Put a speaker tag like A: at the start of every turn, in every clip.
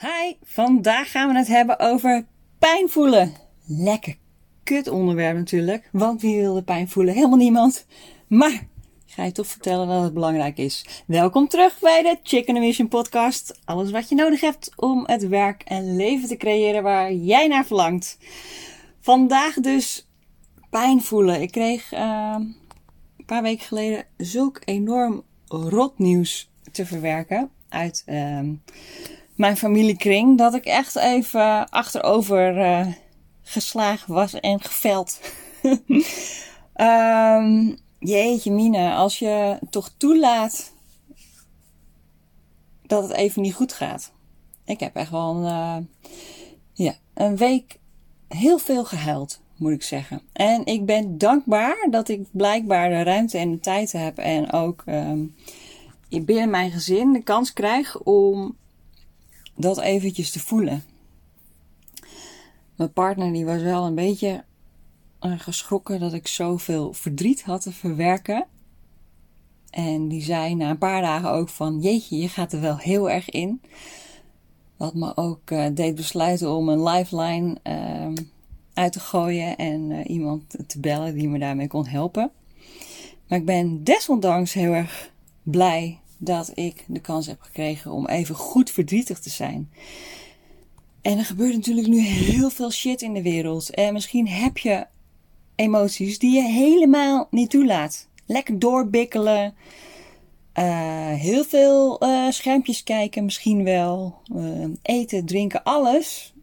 A: Hi, vandaag gaan we het hebben over pijn voelen. Lekker kut onderwerp natuurlijk, want wie wil de pijn voelen? Helemaal niemand. Maar ik ga je toch vertellen dat het belangrijk is. Welkom terug bij de Chicken Mission podcast. Alles wat je nodig hebt om het werk en leven te creëren waar jij naar verlangt. Vandaag dus pijn voelen. Ik kreeg uh, een paar weken geleden zulk enorm rot nieuws te verwerken uit... Uh, mijn familiekring, dat ik echt even achterover uh, geslagen was en geveld. um, jeetje mine, als je toch toelaat dat het even niet goed gaat. Ik heb echt wel een, uh, ja, een week heel veel gehuild, moet ik zeggen. En ik ben dankbaar dat ik blijkbaar de ruimte en de tijd heb en ook um, binnen mijn gezin de kans krijg om dat eventjes te voelen. Mijn partner die was wel een beetje uh, geschrokken dat ik zoveel verdriet had te verwerken. En die zei na een paar dagen ook van, jeetje, je gaat er wel heel erg in. Wat me ook uh, deed besluiten om een lifeline uh, uit te gooien en uh, iemand te bellen die me daarmee kon helpen. Maar ik ben desondanks heel erg blij dat ik de kans heb gekregen om even goed verdrietig te zijn. En er gebeurt natuurlijk nu heel veel shit in de wereld. En misschien heb je emoties die je helemaal niet toelaat. Lekker doorbikkelen. Uh, heel veel uh, schermpjes kijken, misschien wel. Uh, eten, drinken, alles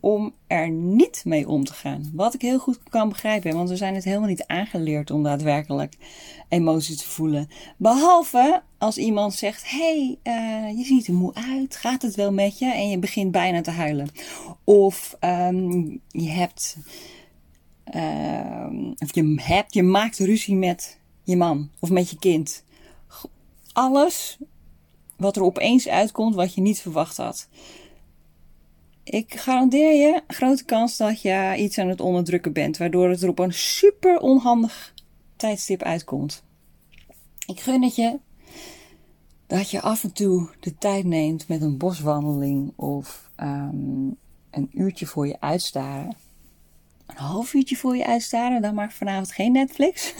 A: om er niet mee om te gaan. Wat ik heel goed kan begrijpen, want we zijn het helemaal niet aangeleerd om daadwerkelijk emoties te voelen. Behalve als iemand zegt: hey, uh, je ziet er moe uit, gaat het wel met je? En je begint bijna te huilen. Of um, je hebt. Uh, of je hebt, je maakt ruzie met je man of met je kind. Alles wat er opeens uitkomt wat je niet verwacht had. Ik garandeer je, grote kans dat je iets aan het onderdrukken bent, waardoor het er op een super onhandig tijdstip uitkomt. Ik gun het je dat je af en toe de tijd neemt met een boswandeling of um, een uurtje voor je uitstaren. Een half uurtje voor je uitstaren, dan maar vanavond geen Netflix.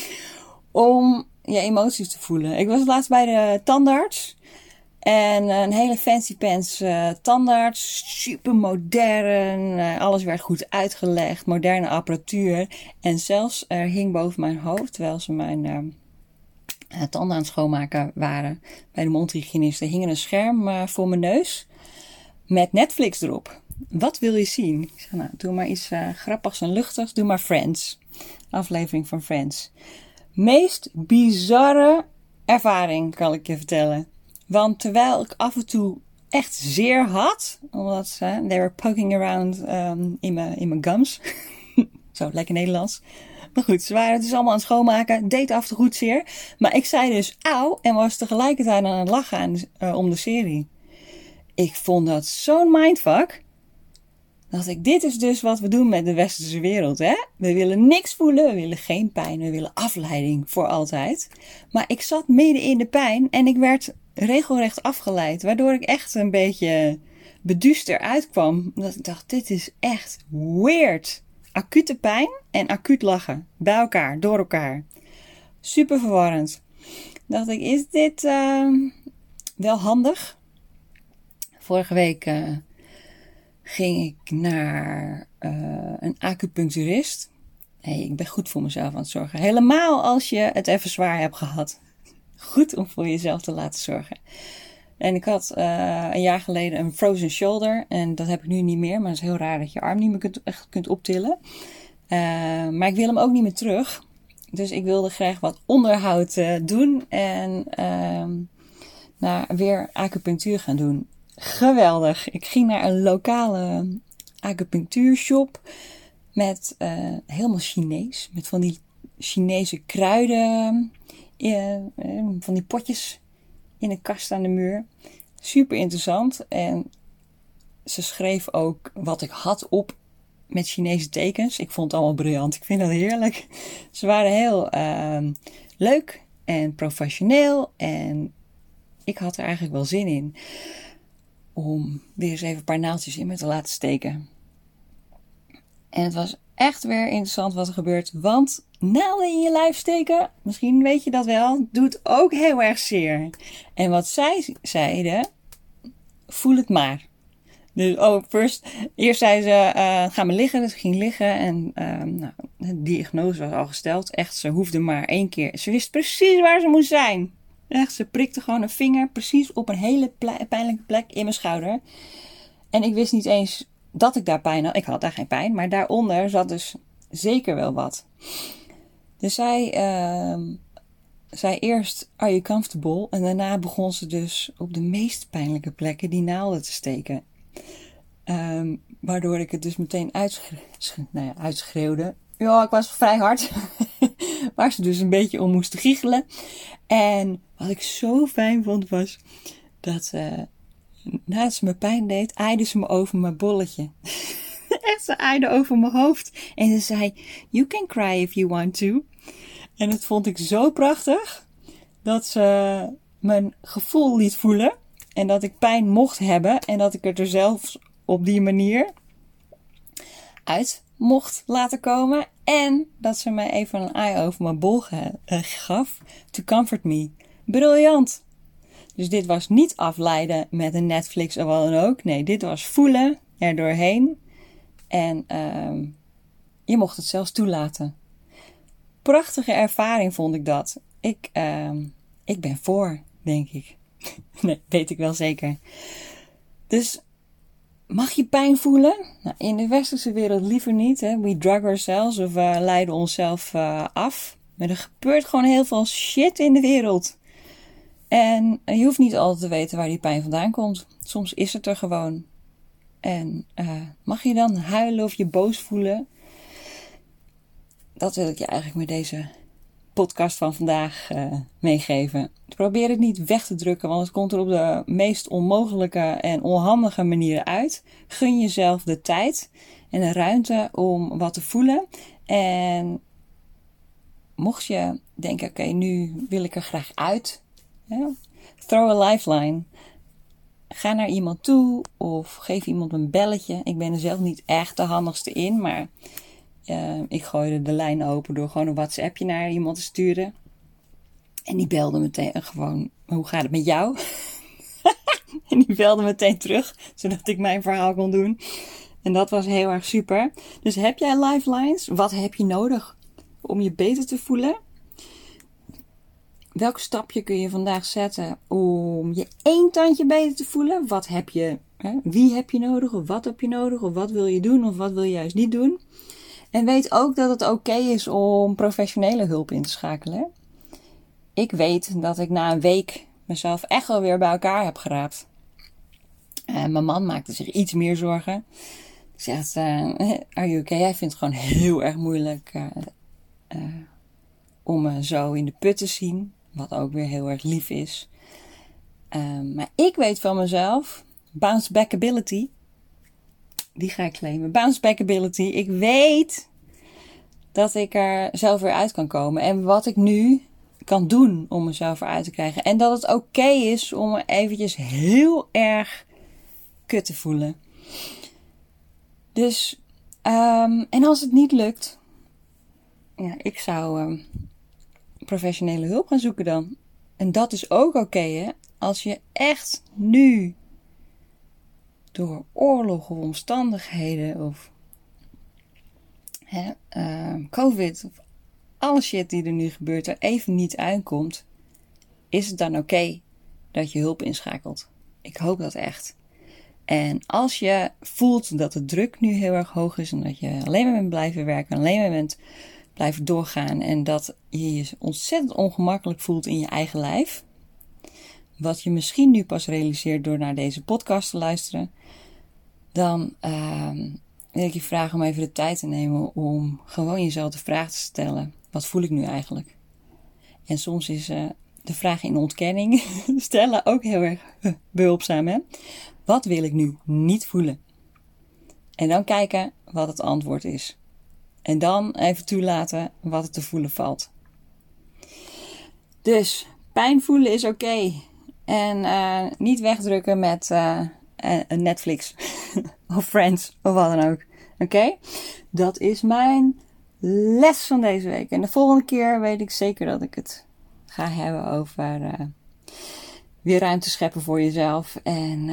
A: Om je emoties te voelen. Ik was laatst bij de tandarts. En een hele fancy pants uh, tandarts, super modern, uh, alles werd goed uitgelegd, moderne apparatuur. En zelfs er hing boven mijn hoofd, terwijl ze mijn tanden aan het schoonmaken waren bij de mondhygiënist, er hing een scherm voor mijn neus met Netflix erop. Wat wil je zien? Ik zei, nou, doe maar iets grappigs en luchtigs, doe maar Friends. Aflevering van Friends. Meest bizarre ervaring, kan ik je vertellen. Want terwijl ik af en toe echt zeer had, omdat ze, they were poking around um, in mijn in gums. Zo, lekker Nederlands. Maar goed, ze waren het dus allemaal aan het schoonmaken. Deed af en toe zeer. Maar ik zei dus auw en was tegelijkertijd aan het lachen uh, om de serie. Ik vond dat zo'n mindfuck. Dat ik, dit is dus wat we doen met de westerse wereld, hè? We willen niks voelen, we willen geen pijn, we willen afleiding voor altijd. Maar ik zat midden in de pijn en ik werd regelrecht afgeleid. Waardoor ik echt een beetje beduust eruit kwam. Omdat ik dacht, dit is echt weird. Acute pijn en acuut lachen. Bij elkaar, door elkaar. Super verwarrend. Dacht ik, is dit uh, wel handig? Vorige week uh, ging ik naar uh, een acupuncturist. Ik ben goed voor mezelf aan het zorgen. Helemaal als je het even zwaar hebt gehad goed om voor jezelf te laten zorgen. En ik had uh, een jaar geleden een frozen shoulder. En dat heb ik nu niet meer. Maar het is heel raar dat je arm niet meer kunt, echt kunt optillen. Uh, maar ik wil hem ook niet meer terug. Dus ik wilde graag wat onderhoud uh, doen. En naar weer acupunctuur gaan doen. Geweldig. Ik ging naar een lokale acupunctuurshop. Met helemaal Chinees. Met van die Chinese kruiden uh, van die potjes in een kast aan de muur. Super interessant. En ze schreef ook wat ik had op met Chinese tekens. Ik vond het allemaal briljant. Ik vind dat heerlijk. Ze waren heel uh, leuk en professioneel. En ik had er eigenlijk wel zin in. om weer eens even een paar naaldjes in me te laten steken. En het was echt weer interessant wat er gebeurt, want naalden in je lijf steken, misschien weet je dat wel, doet ook heel erg zeer. En wat zij zeiden, voel het maar. Dus, oh, first, eerst zei ze, uh, ga maar liggen. Dus ging liggen en uh, nou, de diagnose was al gesteld. Echt, ze hoefde maar één keer. Ze wist precies waar ze moest zijn. Echt, ze prikte gewoon een vinger precies op een hele pijnlijke plek in mijn schouder. En ik wist niet eens dat ik daar pijn had. Ik had daar geen pijn, maar daaronder zat dus zeker wel wat. Dus zij uh, zei eerst, are you comfortable? En daarna begon ze dus op de meest pijnlijke plekken die naalden te steken. Um, waardoor ik het dus meteen nou ja, uitschreeuwde. Ja, ik was vrij hard. waar ze dus een beetje om moesten giechelen. En wat ik zo fijn vond was dat uh, nadat me pijn deed, aaide ze me over mijn bolletje. Echt, ze aaide over mijn hoofd. En ze zei, you can cry if you want to. En dat vond ik zo prachtig. Dat ze mijn gevoel liet voelen. En dat ik pijn mocht hebben. En dat ik het er zelfs op die manier uit mocht laten komen. En dat ze mij even een eye over mijn bol uh, gaf. To comfort me. Briljant. Dus dit was niet afleiden met een Netflix of wat dan ook. Nee, dit was voelen er doorheen. En uh, je mocht het zelfs toelaten. Prachtige ervaring vond ik dat. Ik, uh, ik ben voor, denk ik. nee, weet ik wel zeker. Dus Mag je pijn voelen? Nou, in de westerse wereld liever niet. Hè? We drug ourselves of uh, leiden onszelf uh, af. Maar er gebeurt gewoon heel veel shit in de wereld. En je hoeft niet altijd te weten waar die pijn vandaan komt. Soms is het er gewoon. En uh, mag je dan huilen of je boos voelen? Dat wil ik je eigenlijk met deze podcast van vandaag uh, meegeven. Probeer het niet weg te drukken, want het komt er op de meest onmogelijke en onhandige manieren uit. Gun jezelf de tijd en de ruimte om wat te voelen. En mocht je denken: oké, nu wil ik er graag uit. Throw a lifeline. Ga naar iemand toe of geef iemand een belletje. Ik ben er zelf niet echt de handigste in, maar uh, ik gooide de lijn open door gewoon een WhatsAppje naar iemand te sturen. En die belde meteen gewoon, hoe gaat het met jou? en die belde meteen terug, zodat ik mijn verhaal kon doen. En dat was heel erg super. Dus heb jij lifelines? Wat heb je nodig om je beter te voelen? Welk stapje kun je vandaag zetten om je één tandje beter te voelen? Wat heb je, hè? wie heb je nodig? Of wat heb je nodig? Of wat wil je doen? Of wat wil je juist niet doen? En weet ook dat het oké is om professionele hulp in te schakelen. Ik weet dat ik na een week mezelf echt wel weer bij elkaar heb geraapt. Mijn man maakte zich iets meer zorgen. Zegt, uh, are you okay? Hij vindt het gewoon heel erg moeilijk uh, uh, om me zo in de put te zien. Wat ook weer heel erg lief is. maar ik weet van mezelf, bounce back ability die ga ik claimen. Bounce back ability. Ik weet dat ik er zelf weer uit kan komen. En wat ik nu kan doen om mezelf eruit te krijgen. En dat het oké is om me eventjes heel erg kut te voelen. Dus, um, en als het niet lukt, ja, ik zou um, professionele hulp gaan zoeken dan. En dat is ook oké, hè? Als je echt nu door oorlog of omstandigheden of hè, uh, COVID of alle shit die er nu gebeurt er even niet uitkomt, is het dan oké dat je hulp inschakelt? Ik hoop dat echt. En als je voelt dat de druk nu heel erg hoog is en dat je alleen maar bent blijven werken, alleen maar bent blijven doorgaan en dat je je ontzettend ongemakkelijk voelt in je eigen lijf, wat je misschien nu pas realiseert door naar deze podcast te luisteren, dan uh, wil ik je vragen om even de tijd te nemen om gewoon jezelf de vraag te stellen: wat voel ik nu eigenlijk? En soms is uh, de vraag in ontkenning stellen ook heel erg behulpzaam. Hè? Wat wil ik nu niet voelen? En dan kijken wat het antwoord is. En dan even toelaten wat er te voelen valt. Dus pijn voelen is oké. En uh, niet wegdrukken met uh, een Netflix of Friends of wat dan ook. Oké? Dat is mijn les van deze week. En de volgende keer weet ik zeker dat ik het ga hebben over weer ruimte scheppen voor jezelf. En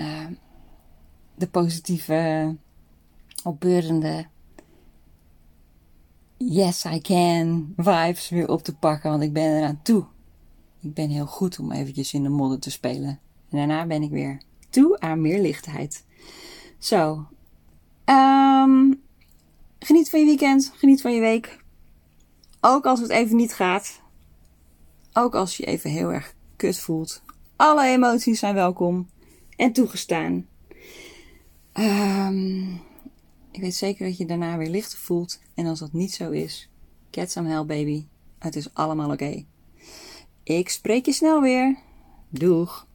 A: de positieve, opbeurende yes I can vibes weer op te pakken. Want ik ben eraan toe. Ik ben heel goed om eventjes in de modder te spelen. En daarna ben ik weer toe aan meer lichtheid. Zo. Um, geniet van je weekend. Geniet van je week. Ook als het even niet gaat. Ook als je even heel erg kut voelt. Alle emoties zijn welkom en toegestaan. Um, ik weet zeker dat je daarna weer lichter voelt. En als dat niet zo is, get some help baby. Het is allemaal oké. Ik spreek je snel weer. Doeg!